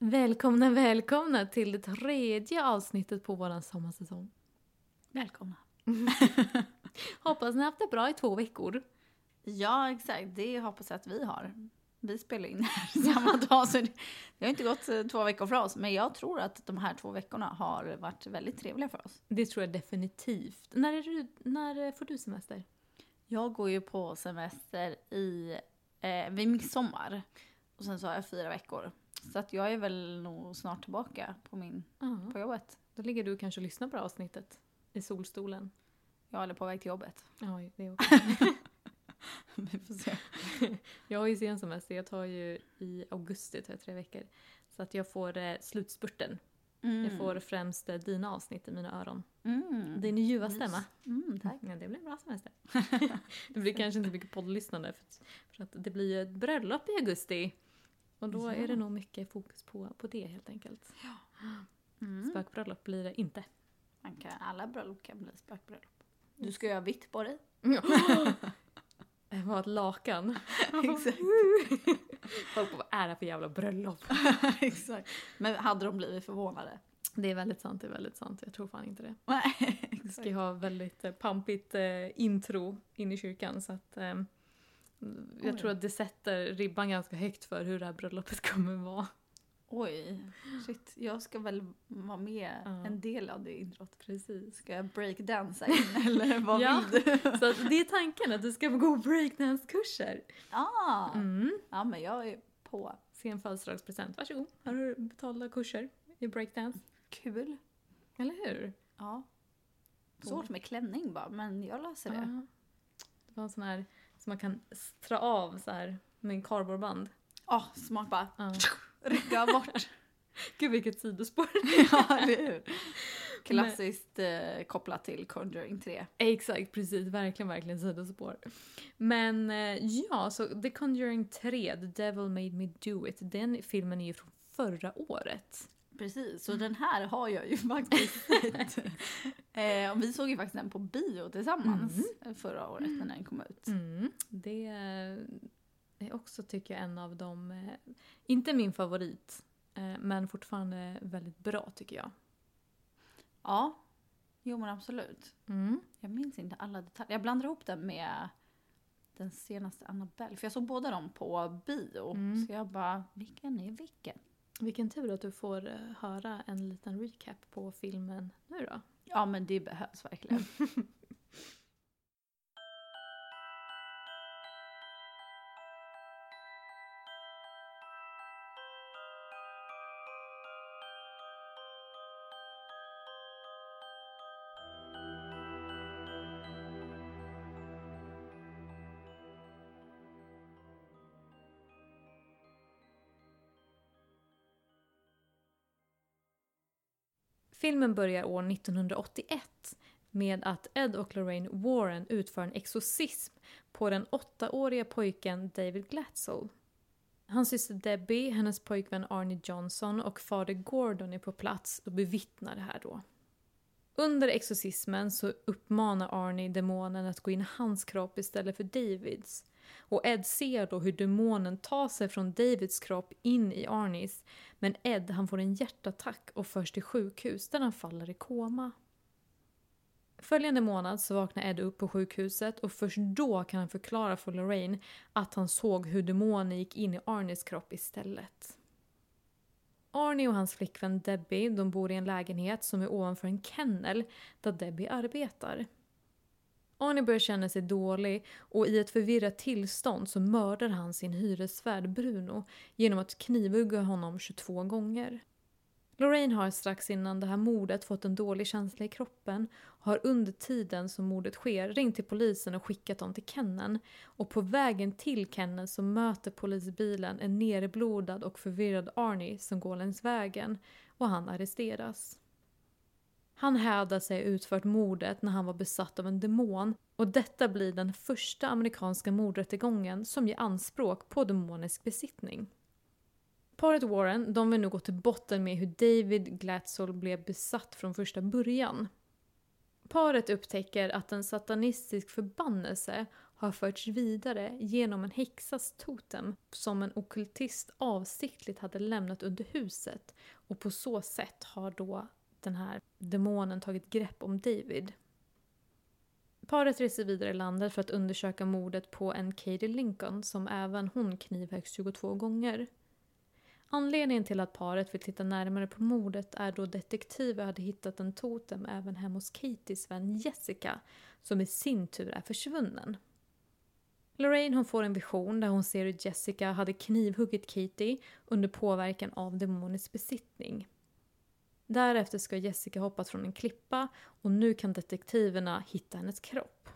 Välkomna, välkomna till det tredje avsnittet på vår sommarsäsong. Välkomna. Hoppas ni har haft det bra i två veckor. Ja, exakt. Det hoppas jag att vi har. Vi spelar in här samma dag, så det, det har inte gått eh, två veckor för oss. Men jag tror att de här två veckorna har varit väldigt trevliga för oss. Det tror jag definitivt. När, är du, när får du semester? Jag går ju på semester i, eh, vid midsommar. Och sen så har jag fyra veckor. Så att jag är väl nog snart tillbaka på, min, Ja. på jobbet. Då ligger du kanske och lyssnar på det här avsnittet i solstolen. Jag är på väg till jobbet. Ja, det är också. Vi får se. jag har ju sen semester. Jag tar ju i augusti tar jag tre veckor. Så att jag får eh, slutspurten. Jag får främst eh, dina avsnitt i mina öron. Mm. Din ljuva stämma. Mm, tack. Ja, det blir en bra semester. det blir kanske inte mycket poddlyssnande för, för att det blir ju ett bröllop i augusti. Och då Ja. är det nog mycket fokus på, på det helt enkelt. Mm. Spökbröllop blir det inte. Man kan, alla bröllop kan bli spökbröllop. Du ska göra vitt på dig. Det var ett lakan. Exakt. Folk bara, vad är det för jävla bröllop? Exakt. Men hade de blivit förvånade? Det är väldigt sant, det är väldigt sant. Jag tror fan inte det. Nej, Vi exakt. ska ju ha väldigt eh, pampigt eh, intro in i kyrkan så att eh, jag Oj. tror att det sätter ribban ganska högt för hur det här bröllopet kommer vara. Oj, shit. Jag ska väl vara med Ja. en del av det introt. Precis. Ska jag breakdansa in eller vad Ja. vill du? Så det är tanken att du ska gå breakdance-kurser. Ah, Mm. ja, men jag är på. Sen födelsedagspresent. Varsågod. Har du betalda kurser i breakdance? Kul. Eller hur? Ja. Svårt med klänning bara, men jag löser det. Ja. Det var en sån här som man kan strå av så här med en cardboardband. Ja, smart bara. Ja. Rycka bort. Gud vilket sidospår. ja, eller hur? Klassiskt eh, kopplat till Conjuring 3. Exakt, precis. Verkligen, verkligen sidospår. Men eh, ja, så The Conjuring 3, The Devil Made Me Do It, den filmen är ju från förra året. Precis, så den här har jag ju faktiskt sett. eh, och vi såg ju faktiskt den på bio tillsammans förra året när den kom ut. Mm. Det är också, tycker jag, en av de... eh, Inte min favorit, eh, men fortfarande väldigt bra, tycker jag. Ja, jo men absolut. Mm. Jag minns inte alla detaljer. Jag blandar ihop den med den senaste Annabelle. För jag såg båda dem på bio. Mm. Så jag bara, vilken är vilken? Vilken tur att du får eh, höra en liten recap på filmen nu då. Ja men det behövs verkligen. Filmen börjar år 1981 med att Ed och Lorraine Warren utför en exorcism på den åttaåriga pojken David Glatzel. Hans syster Debbie, hennes pojkvän Arnie Johnson och fader Gordon är på plats och bevittnar det här då. Under exorcismen så uppmanar Arnie demonen att gå in i hans kropp istället för Davids. Och Ed ser då hur demonen tar sig från Davids kropp in i Arnis. men Ed han får en hjärtattack och förs till sjukhus där han faller i koma. Följande månad så vaknar Ed upp på sjukhuset och först då kan han förklara för Lorraine att han såg hur demonen gick in i Arnis kropp istället. Arnie och hans flickvän Debbie de bor i en lägenhet som är ovanför en kennel där Debbie arbetar. Arnie börjar känna sig dålig och i ett förvirrat tillstånd så mördar han sin hyresvärd Bruno genom att knivhugga honom 22 gånger. Lorraine har strax innan det här mordet fått en dålig känsla i kroppen och har under tiden som mordet sker ringt till polisen och skickat dem till Kennen. Och på vägen till Kennen så möter polisbilen en nerblodad och förvirrad Arnie som går längs vägen och han arresteras. Han hävdar sig ha utfört mordet när han var besatt av en demon och detta blir den första amerikanska mordrättegången som ger anspråk på demonisk besittning. Paret Warren de vill nu gå till botten med hur David Glatzel blev besatt från första början. Paret upptäcker att en satanistisk förbannelse har förts vidare genom en häxas totem som en okultist avsiktligt hade lämnat under huset och på så sätt har då den här demonen tagit grepp om David. Paret reser vidare i landet för att undersöka mordet på en Katie Lincoln som även hon knivhöggs 22 gånger. Anledningen till att paret vill titta närmare på mordet är då detektiver hade hittat en totem även hemma hos Katies vän Jessica som i sin tur är försvunnen. Lorraine hon får en vision där hon ser hur Jessica hade knivhuggit Katie under påverkan av demonisk besittning. Därefter ska Jessica hoppat från en klippa och nu kan detektiverna hitta hennes kropp.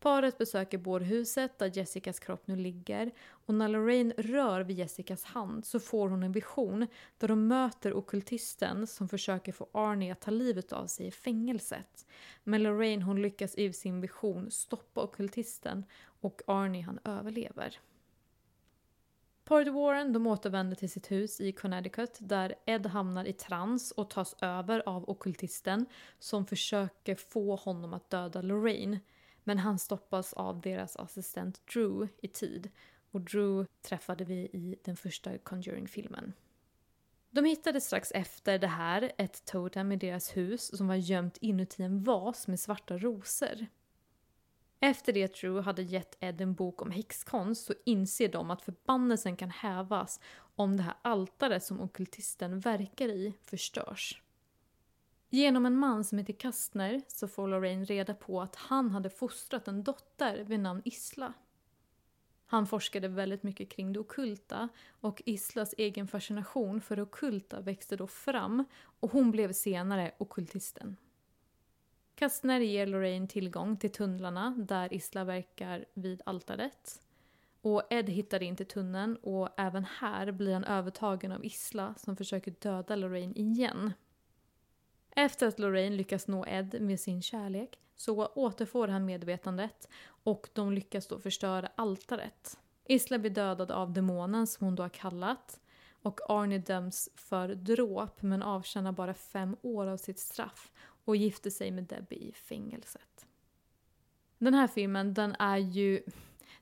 Paret besöker bårhuset där Jessicas kropp nu ligger och när Lorraine rör vid Jessicas hand så får hon en vision där de möter okultisten som försöker få Arnie att ta livet av sig i fängelset. Men Lorraine hon lyckas i sin vision stoppa okultisten och Arnie han överlever. Paret Warren de återvänder till sitt hus i Connecticut där Ed hamnar i trans och tas över av okultisten som försöker få honom att döda Lorraine. Men han stoppas av deras assistent Drew i tid. Och Drew träffade vi i den första Conjuring-filmen. De hittade strax efter det här ett totem i deras hus som var gömt inuti en vas med svarta rosor. Efter det True hade gett Ed en bok om häxkonst så inser de att förbannelsen kan hävas om det här altaret som okultisten verkar i förstörs. Genom en man som heter Kastner så får Lorraine reda på att han hade fostrat en dotter vid namn Isla. Han forskade väldigt mycket kring det okulta och Islas egen fascination för det okulta växte då fram och hon blev senare okultisten. Kastner ger Lorraine tillgång till tunnlarna där Isla verkar vid altaret. Och Ed hittar in till tunneln och även här blir han övertagen av Isla som försöker döda Lorraine igen. Efter att Lorraine lyckas nå Ed med sin kärlek så återfår han medvetandet och de lyckas då förstöra altaret. Isla blir dödad av demonen som hon då har kallat och Arnie döms för dråp men avtjänar bara fem år av sitt straff och gifter sig med Debbie i fängelset. Den här filmen den är ju,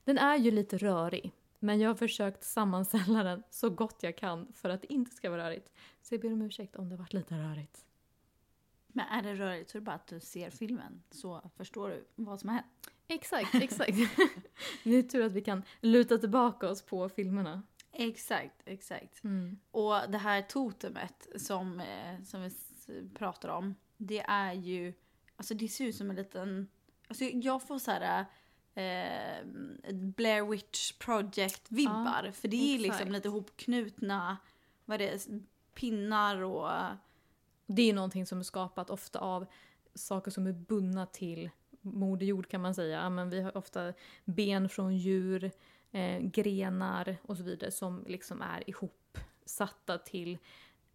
den är ju lite rörig. Men jag har försökt sammanställa den så gott jag kan för att det inte ska vara rörigt. Så jag ber om ursäkt om det har varit lite rörigt. Men är det rörigt så är det bara att du ser filmen så förstår du vad som har hänt. Exakt, exakt. det är tur att vi kan luta tillbaka oss på filmerna. Exakt, exakt. Mm. Och det här totemet som, eh, som vi pratar om, det är ju, alltså det ser ut som en liten, alltså jag får så här eh, Blair Witch Project-vibbar. för det är liksom lite hopknutna, vad är det, pinnar och Det är någonting som är skapat ofta av saker som är bundna till Moder Jord kan man säga. Ja, Men vi har ofta ben från djur, eh, grenar och så vidare som liksom är ihopsatta till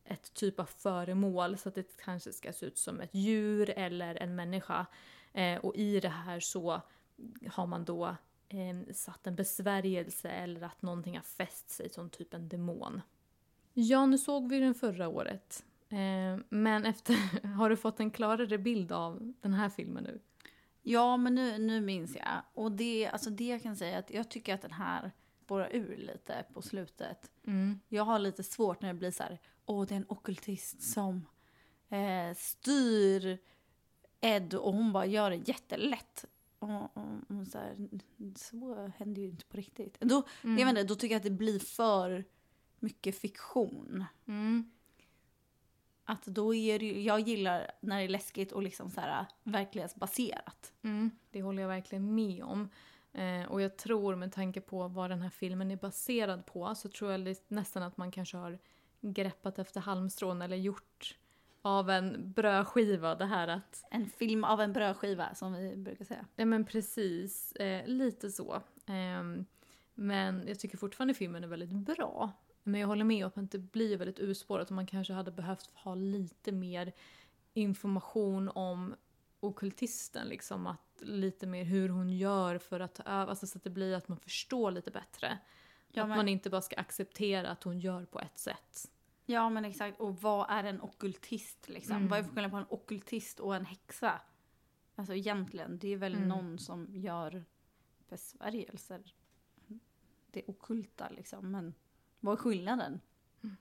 ett typ av föremål så att det kanske ska se ut som ett djur eller en människa. Eh, och i det här så har man då eh, satt en besvärjelse eller att någonting har fäst sig som typ en demon. Ja, nu såg vi den förra året. Eh, men efter, har du fått en klarare bild av den här filmen nu? Ja, men nu, nu minns jag. Och det, alltså det jag kan säga är att jag tycker att den här spårar ur lite på slutet. Jag har lite svårt när det blir så här, åh det är en ockultist som eh, styr Ed och hon bara gör det jättelätt. Och, och, och så, här, så händer ju inte på riktigt. Då, Mm. jag inte, då tycker jag att det blir för mycket fiktion. Mm. Att då är det, ju- jag gillar när det är läskigt och liksom så här verklighetsbaserat. Mm, det håller jag verkligen med om. Eh, och jag tror med tanke på vad den här filmen är baserad på så tror jag nästan att man kanske har greppat efter halmstrån eller gjort av en brödskiva det här att En film av en brödskiva som vi brukar säga. Ja men precis, eh, lite så. Ehm, men jag tycker fortfarande filmen är väldigt bra. Men jag håller med om att det blir väldigt urspårat och man kanske hade behövt ha lite mer information om okultisten. Liksom, att lite mer hur hon gör för att ta över, alltså så att det blir att man förstår lite bättre. Ja, att men- man inte bara ska acceptera att hon gör på ett sätt. Ja men exakt, och vad är en ockultist liksom? Mm. Vad är skillnaden på en ockultist och en häxa? Alltså egentligen, det är väl Mm. någon som gör besvärjelser. Det okulta liksom. Men vad är skillnaden? Mm.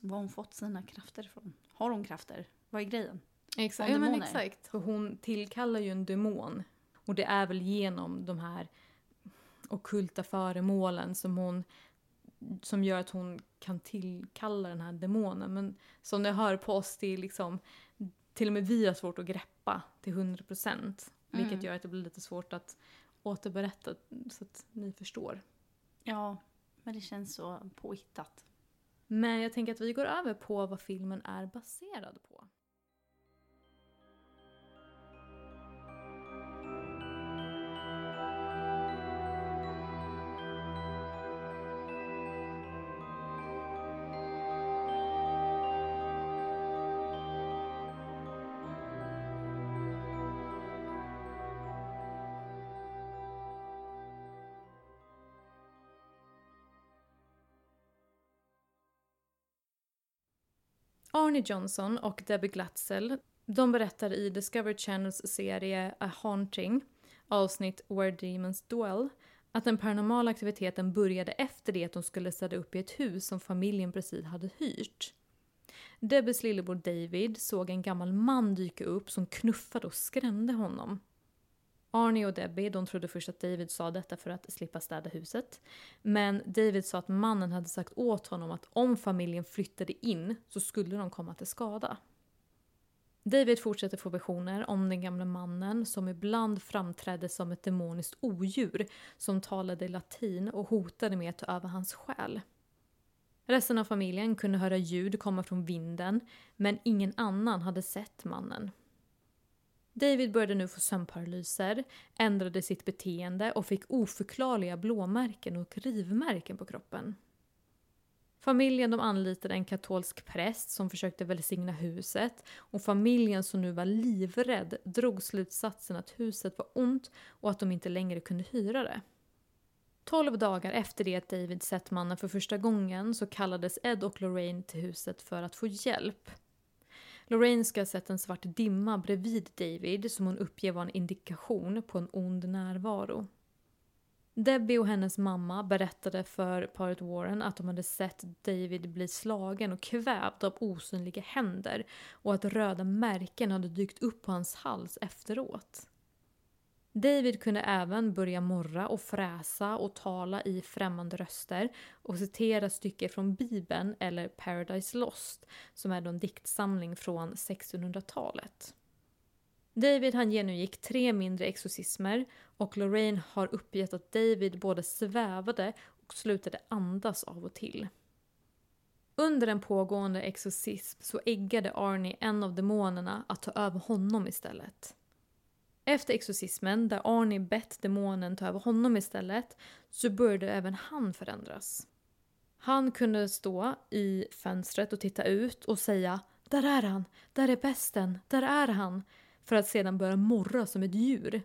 Var har hon fått sina krafter ifrån? Har hon krafter? Vad är grejen? Exakt. Ja, men exakt. För hon tillkallar ju en demon. Och det är väl genom de här okulta föremålen som hon som gör att hon kan tillkalla den här demonen. Men som ni hör på oss, det är liksom till och med vi har svårt att greppa till 100 procent. Vilket Mm. gör att det blir lite svårt att återberätta så att ni förstår. Ja, men det känns så påhittat. Men jag tänker att vi går över på vad filmen är baserad på. Arne Johnson och Debbie Glatzel de berättar i Discovery Channels serie A Haunting, avsnitt Where Demons Dwell, att den paranormala aktiviteten började efter det att de skulle städa upp i ett hus som familjen precis hade hyrt. Debbies lillebror David såg en gammal man dyka upp som knuffade och skrämde honom. Arnie och Debbie de trodde först att David sa detta för att slippa städa huset. Men David sa att mannen hade sagt åt honom att om familjen flyttade in så skulle de komma till skada. David fortsätter få visioner om den gamla mannen som ibland framträdde som ett demoniskt odjur som talade latin och hotade med att ta över hans själ. Resten av familjen kunde höra ljud komma från vinden men ingen annan hade sett mannen. David började nu få sömnparalyser, ändrade sitt beteende och fick oförklarliga blåmärken och rivmärken på kroppen. Familjen de anlitade en katolsk präst som försökte välsigna huset och familjen som nu var livrädd drog slutsatsen att huset var ont och att de inte längre kunde hyra det. Tolv dagar efter det att David sett mannen för första gången så kallades Ed och Lorraine till huset för att få hjälp. Lorraine ska ha sett en svart dimma bredvid David som hon uppger var en indikation på en ond närvaro. Debbie och hennes mamma berättade för paret Warren att de hade sett David bli slagen och kvävd av osynliga händer och att röda märken hade dykt upp på hans hals efteråt. David kunde även börja morra och fräsa och tala i främmande röster och citera stycken från Bibeln eller Paradise Lost som är en diktsamling från 1600-talet. David han genomgick tre mindre exorcismer och Lorraine har uppgett att David både svävade och slutade andas av och till. Under en pågående exorcism så äggade Arnie en av demonerna att ta över honom istället. Efter exorcismen, där Arnie bett demonen ta över honom istället, så började även han förändras. Han kunde stå i fönstret och titta ut och säga “Där är han! Där är besten! Där är han!” för att sedan börja morra som ett djur.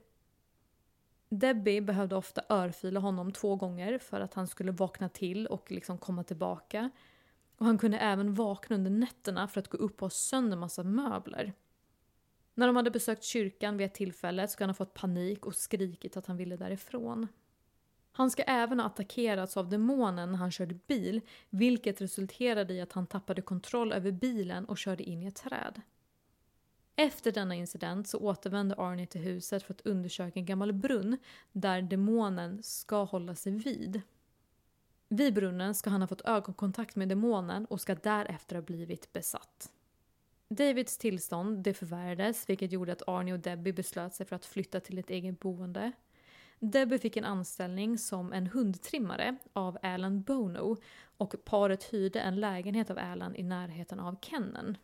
Debbie behövde ofta örfila honom två gånger för att han skulle vakna till och liksom komma tillbaka. Och han kunde även vakna under nätterna för att gå upp och ha sönder massa möbler. När de hade besökt kyrkan vid ett tillfälle ska han ha fått panik och skrikit att han ville därifrån. Han ska även ha attackerats av demonen när han körde bil, vilket resulterade i att han tappade kontroll över bilen och körde in i ett träd. Efter denna incident så återvände Arnie till huset för att undersöka en gammal brunn där demonen ska hålla sig vid. Vid brunnen ska han ha fått ögonkontakt med demonen och ska därefter ha blivit besatt. Davids tillstånd det förvärrades vilket gjorde att Arnie och Debbie beslöt sig för att flytta till ett eget boende. Debbie fick en anställning som en hundtrimmare av Alan Bono och paret hyrde en lägenhet av Alan i närheten av kenneln.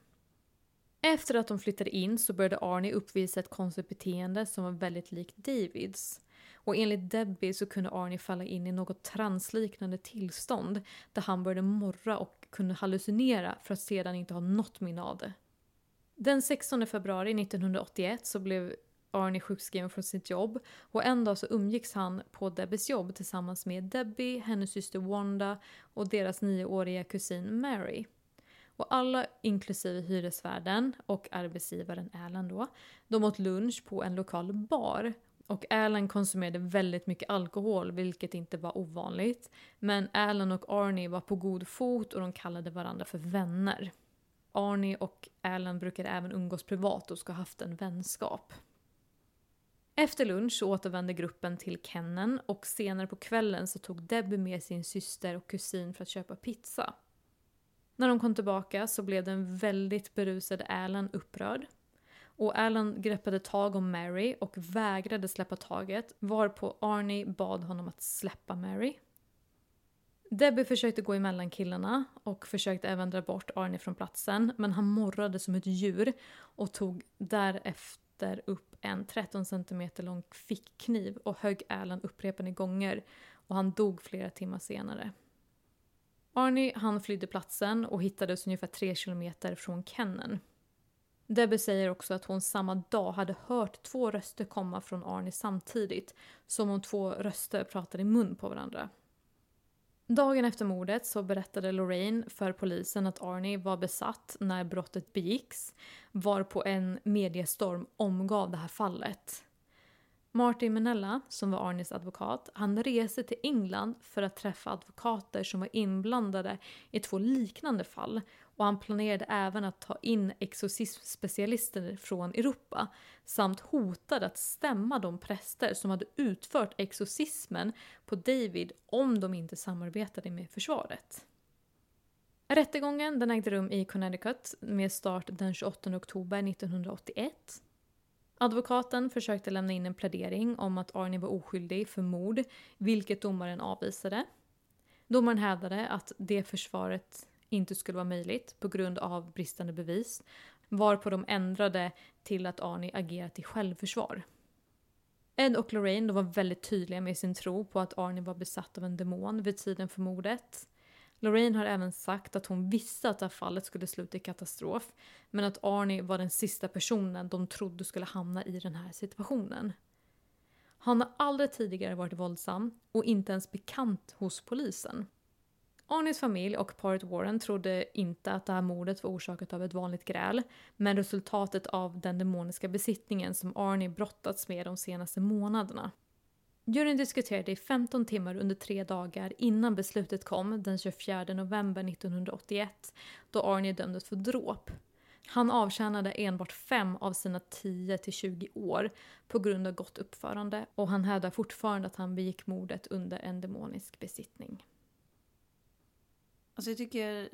Efter att de flyttade in så började Arnie uppvisa ett konstigt beteende som var väldigt likt Davids. Och enligt Debbie så kunde Arnie falla in i något transliknande tillstånd där han började morra och kunde hallucinera för att sedan inte ha något minne av det. Den 16 februari 1981 så blev Arnie sjukskriven från sitt jobb och en dag så umgicks han på Debbies jobb tillsammans med Debbie, hennes syster Wanda och deras nioåriga kusin Mary. Och alla, inklusive hyresvärden och arbetsgivaren Alan då, de åt lunch på en lokal bar Och Alan konsumerade väldigt mycket alkohol, vilket inte var ovanligt. Men Alan och Arnie var på god fot och de kallade varandra för vänner. Arnie och Alan brukade även umgås privat och ska ha haft en vänskap. Efter lunch återvände gruppen till Kennen och senare på kvällen så tog Debbie med sin syster och kusin för att köpa pizza. När de kom tillbaka så blev den väldigt berusade Alan upprörd. Och Alan greppade tag om Mary och vägrade släppa taget varpå Arnie bad honom att släppa Mary. Debbie försökte gå emellan killarna och försökte även dra bort Arnie från platsen men han morrade som ett djur och tog därefter upp en 13 cm lång fickkniv och högg Alan upprepade gånger och han dog flera timmar senare. Arnie han flydde platsen och hittades ungefär 3 kilometer från Kennen. Debbie säger också att hon samma dag hade hört två röster komma från Arnie samtidigt, som om två röster pratade i mun på varandra. Dagen efter mordet så berättade Lorraine för polisen att Arnie var besatt när brottet begicks, varpå en mediestorm omgav det här fallet. Martin Menella, som var Arnies advokat, han reste till England för att träffa advokater som var inblandade i två liknande fall och han planerade även att ta in exorcismspecialister från Europa samt hotade att stämma de präster som hade utfört exorcismen på David om de inte samarbetade med försvaret. Rättegången den ägde rum i Connecticut med start den 28 oktober 1981. Advokaten försökte lämna in en plädering om att Arnie var oskyldig för mord, vilket domaren avvisade. Domaren hävdade att det försvaret inte skulle vara möjligt på grund av bristande bevis, varpå de ändrade till att Arnie agerat i självförsvar. Ed och Lorraine var väldigt tydliga med sin tro på att Arnie var besatt av en demon vid tiden för mordet. Lorraine har även sagt att hon visste att det här fallet skulle sluta i katastrof men att Arnie var den sista personen de trodde skulle hamna i den här situationen. Han har aldrig tidigare varit våldsam och inte ens bekant hos polisen. Arnies familj och paret Warren trodde inte att det här mordet var orsakat av ett vanligt gräl, men resultatet av den demoniska besittningen som Arnie brottats med de senaste månaderna. Juryn diskuterade i 15 timmar under tre dagar innan beslutet kom den 24 november 1981 då Arnie dömdes för dråp. Han avtjänade enbart fem av sina 10 till 20 år på grund av gott uppförande och han hävdar fortfarande att han begick mordet under en demonisk besittning. Alltså jag tycker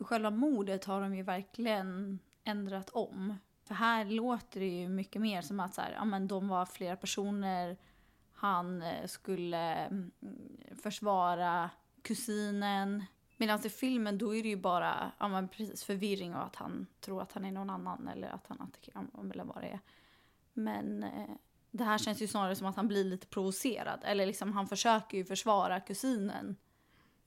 själva mordet har de ju verkligen ändrat om. För här låter det ju mycket mer som att så här, ja, men de var flera personer, han eh, skulle mm, försvara kusinen. Medan i filmen då är det ju bara ja, men precis förvirring och att han tror att han är någon annan eller att han attackerar honom eller vad det är. Men eh, det här känns ju snarare som att han blir lite provocerad. Eller liksom han försöker ju försvara kusinen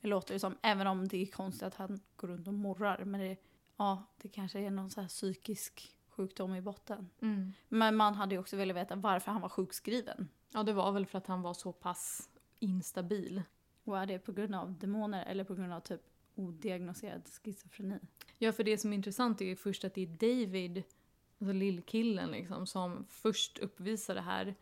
det låter det som. Även om det är konstigt att han går runt och morrar. Men det, ja, det kanske är någon så psykisk sjukdom i botten. Mm. Men man hade ju också velat veta varför han var sjukskriven. Ja, det var väl för att han var så pass instabil. Och är det på grund av demoner eller på grund av typ odiagnoserad schizofreni? Ja, för det som är intressant är ju först att det är David, alltså lillkillen liksom, som först uppvisar det här.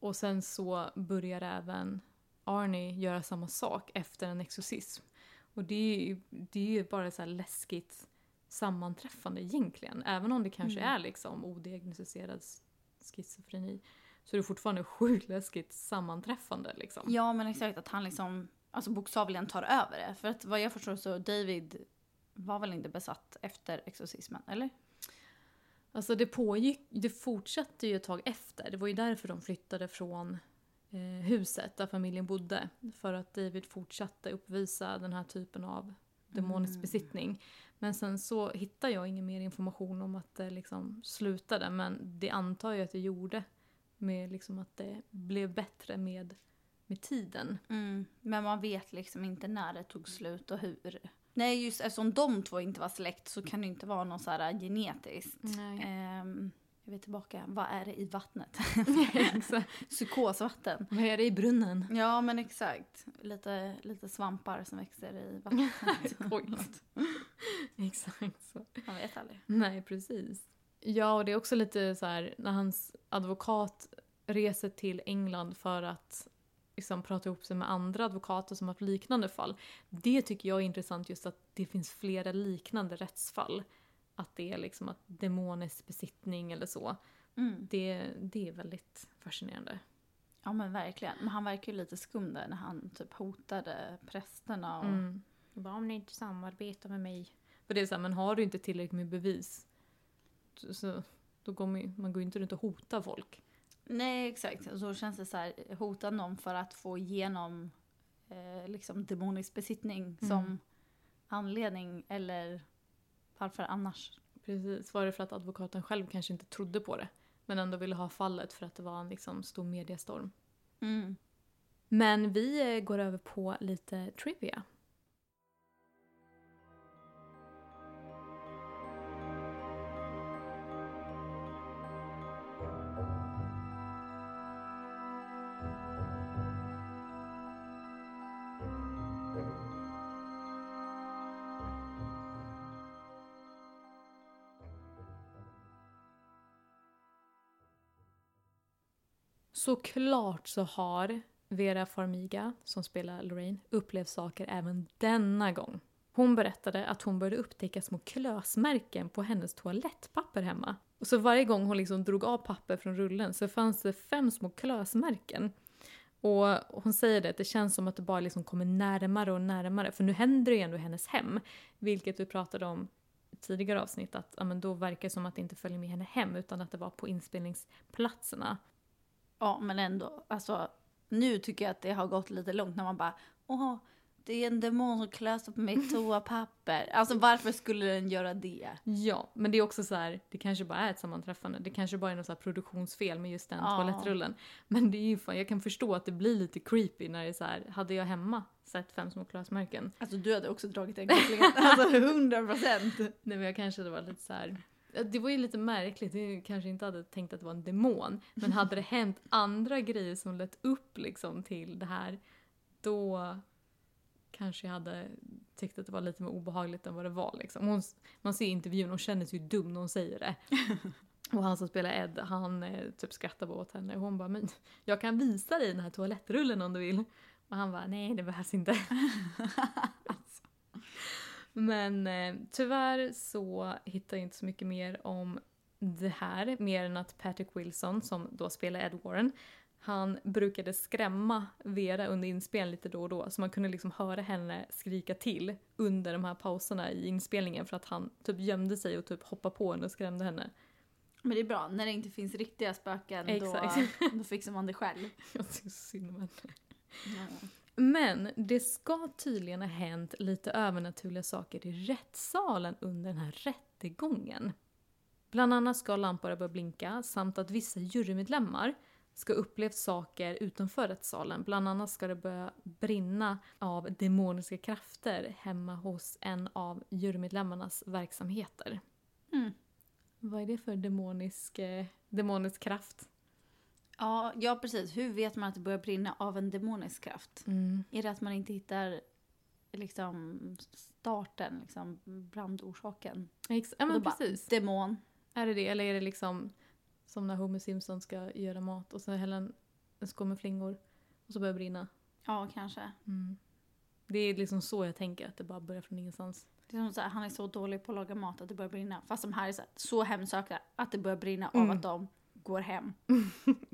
Och sen så börjar även Arnie göra samma sak efter en exorcism. Och det är ju, det är ju bara så läskigt sammanträffande egentligen. Även om det kanske mm. är liksom odiagnostiserad schizofreni så är det fortfarande sjukt läskigt sammanträffande. Liksom. Ja men exakt att han liksom alltså bokstavligen tar över det. För att vad jag förstår så David var väl inte besatt efter exorcismen, eller? Alltså det pågick, det fortsatte ju ett tag efter. Det var ju därför de flyttade från huset där familjen bodde. För att David fortsatte uppvisa den här typen av demonisk mm. besittning. Men sen så hittar jag ingen mer information om att det liksom slutade. Men det antar jag att det gjorde. Med liksom att det blev bättre med, med tiden. Mm. Men man vet liksom inte när det tog slut och hur. Nej, just eftersom de två inte var släkt så kan det inte vara något så här genetiskt. Nej. Um, jag är tillbaka, vad är det i vattnet? Psykosvatten. Vad är det i brunnen? Ja men exakt. Lite, lite svampar som växer i vattnet. exakt så. Man vet aldrig. Nej precis. Ja och det är också lite så här när hans advokat reser till England för att liksom prata ihop sig med andra advokater som har haft liknande fall. Det tycker jag är intressant just att det finns flera liknande rättsfall. Att det är liksom att demonisk besittning eller så. Mm. Det, det är väldigt fascinerande. Ja men verkligen. Men han verkar ju lite skum där när han typ hotade prästerna och... Mm. Bara om ni inte samarbetar med mig. För det är så här, men har du inte tillräckligt med bevis så, då går man, man går ju inte runt och hotar folk. Nej exakt. Och så känns det så här, hota någon för att få igenom eh, liksom demonisk besittning som Mm. anledning eller varför annars? Precis. Var det för att advokaten själv kanske inte trodde på det? Men ändå ville ha fallet för att det var en liksom stor mediestorm. Mm. Men vi eh, går över på lite trivia. Såklart så har Vera Farmiga, som spelar Lorraine, upplevt saker även denna gång. Hon berättade att hon började upptäcka små klösmärken på hennes toalettpapper hemma. Och så varje gång hon liksom drog av papper från rullen så fanns det fem små klösmärken. Och hon säger det, att det känns som att det bara liksom kommer närmare och närmare. För nu händer det ju ändå i hennes hem. Vilket vi pratade om i tidigare avsnitt, att ja, men då verkar det som att det inte följer med henne hem utan att det var på inspelningsplatserna. Ja men ändå, alltså nu tycker jag att det har gått lite långt när man bara åh, det är en demon som sig på mitt toapapper. Alltså varför skulle den göra det? Ja, men det är också så här, det kanske bara är ett sammanträffande. Det kanske bara är något så produktionsfel med just den Ja. toalettrullen. Men det är ju fan, jag kan förstå att det blir lite creepy när det är så här, hade jag hemma sett fem små klösmärken? Alltså du hade också dragit den kopplingen, alltså 100 procent. Nej men jag kanske hade varit lite så här. Det var ju lite märkligt, jag kanske inte hade tänkt att det var en demon. Men hade det hänt andra grejer som lett upp liksom till det här, då kanske jag hade tyckt att det var lite mer obehagligt än vad det var. Liksom. Hon, man ser i intervjun, hon känner sig ju dum när hon säger det. Och han som spelar Ed, han eh, typ skrattar bara åt henne. Och hon bara, men jag kan visa dig den här toalettrullen om du vill. Och han bara, nej det behövs inte. Men eh, tyvärr så hittar jag inte så mycket mer om det här. Mer än att Patrick Wilson, som då spelar Ed Warren, han brukade skrämma Vera under inspelningen lite då och då. Så man kunde liksom höra henne skrika till under de här pauserna i inspelningen för att han typ gömde sig och typ hoppade på henne och skrämde henne. Men det är bra, när det inte finns riktiga spöken Exakt. då, då fixar man det själv. Jag tycker synd om henne. Ja. Men det ska tydligen ha hänt lite övernaturliga saker i rättssalen under den här rättegången. Bland annat ska lampor börja blinka samt att vissa jurymedlemmar ska ha upplevt saker utanför rättssalen. Bland annat ska det börja brinna av demoniska krafter hemma hos en av jurymedlemmarnas verksamheter. Mm. Vad är det för demonisk, eh, demonisk kraft? Ja, ja, precis. Hur vet man att det börjar brinna av en demonisk kraft? Är det att man inte hittar liksom starten, liksom brandorsaken? Ex- ja men då bara, precis. Demon. Är det det? Eller är det liksom som när Homer Simpson ska göra mat och så häller han en skål med flingor och så börjar det brinna? Ja, kanske. Det är liksom så jag tänker, att det bara börjar från ingenstans. Det är som så här, han är så dålig på att laga mat att det börjar brinna. Fast de här är så, här, så hemsökta att det börjar brinna Mm. av att de går hem.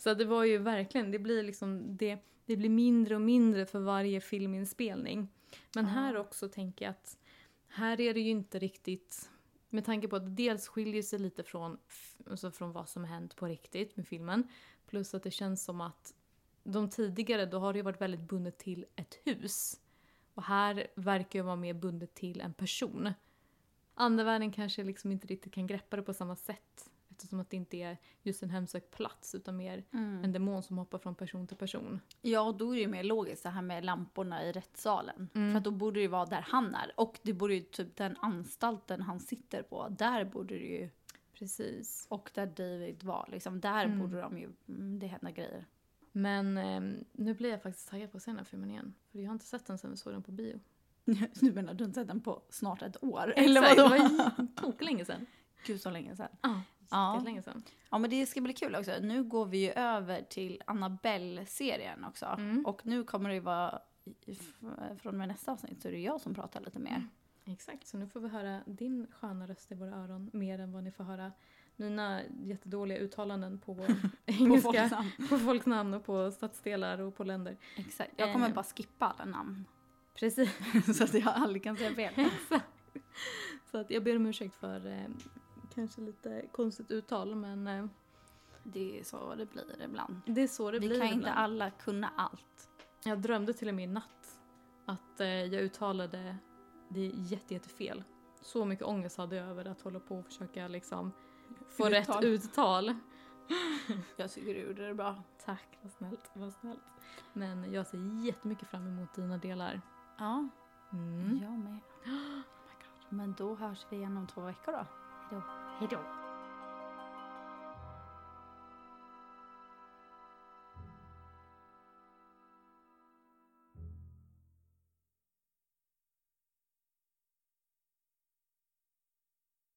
Så det var ju verkligen, det blir liksom, det, det blir mindre och mindre för varje filminspelning. Men Ja. här också tänker jag att här är det ju inte riktigt, med tanke på att det dels skiljer sig lite från, alltså från vad som hänt på riktigt med filmen. Plus att det känns som att de tidigare, då har det ju varit väldigt bundet till ett hus. Och här verkar det vara mer bundet till en person. Andevärlden kanske liksom inte riktigt kan greppa det på samma sätt. Eftersom att det inte är just en hemsökt plats utan mer en demon som hoppar från person till person. Ja, och då är det ju mer logiskt det här med lamporna i rättssalen. Mm. För att då borde det ju vara där han är. Och det borde ju typ den anstalten han sitter på, där borde det ju, Precis. och där David var, liksom, där Mm. borde de ju, mm, det hända grejer. Men ehm, nu blir jag faktiskt taggad på att se den här filmen igen. För jag har inte sett den sen vi såg den på bio. Du menar du har inte sett den på snart ett år? Eller vadå? Det var länge sedan. Gud så länge sedan. Ja. Ja. länge sedan. Ja men det ska bli kul också. Nu går vi ju över till Annabelle-serien också. Mm. Och nu kommer det ju vara, från och med nästa avsnitt så är det jag som pratar lite mer. Exakt, så nu får vi höra din sköna röst i våra öron mer än vad ni får höra mina jättedåliga uttalanden på På engelska, folknamn. på folks namn och på stadsdelar och på länder. Exakt. Jag kommer Eh. bara skippa alla namn. Precis. så att jag aldrig kan säga fel. Så att jag ber om ursäkt för eh, kanske lite konstigt uttal men eh, Det är så det blir ibland. det är så det Vi blir kan inte ibland. alla kunna allt. Jag drömde till och med i natt att eh, jag uttalade det jätte, jättefel. Så mycket ångest hade jag över att hålla på och försöka liksom få Uttal. rätt uttal. Jag tycker du gjorde det bra. Tack, vad snällt, vad snällt. Men jag ser jättemycket fram emot dina delar. Ja, Mm. jag med. Men då hörs vi igen om två veckor då. Hejdå. You don't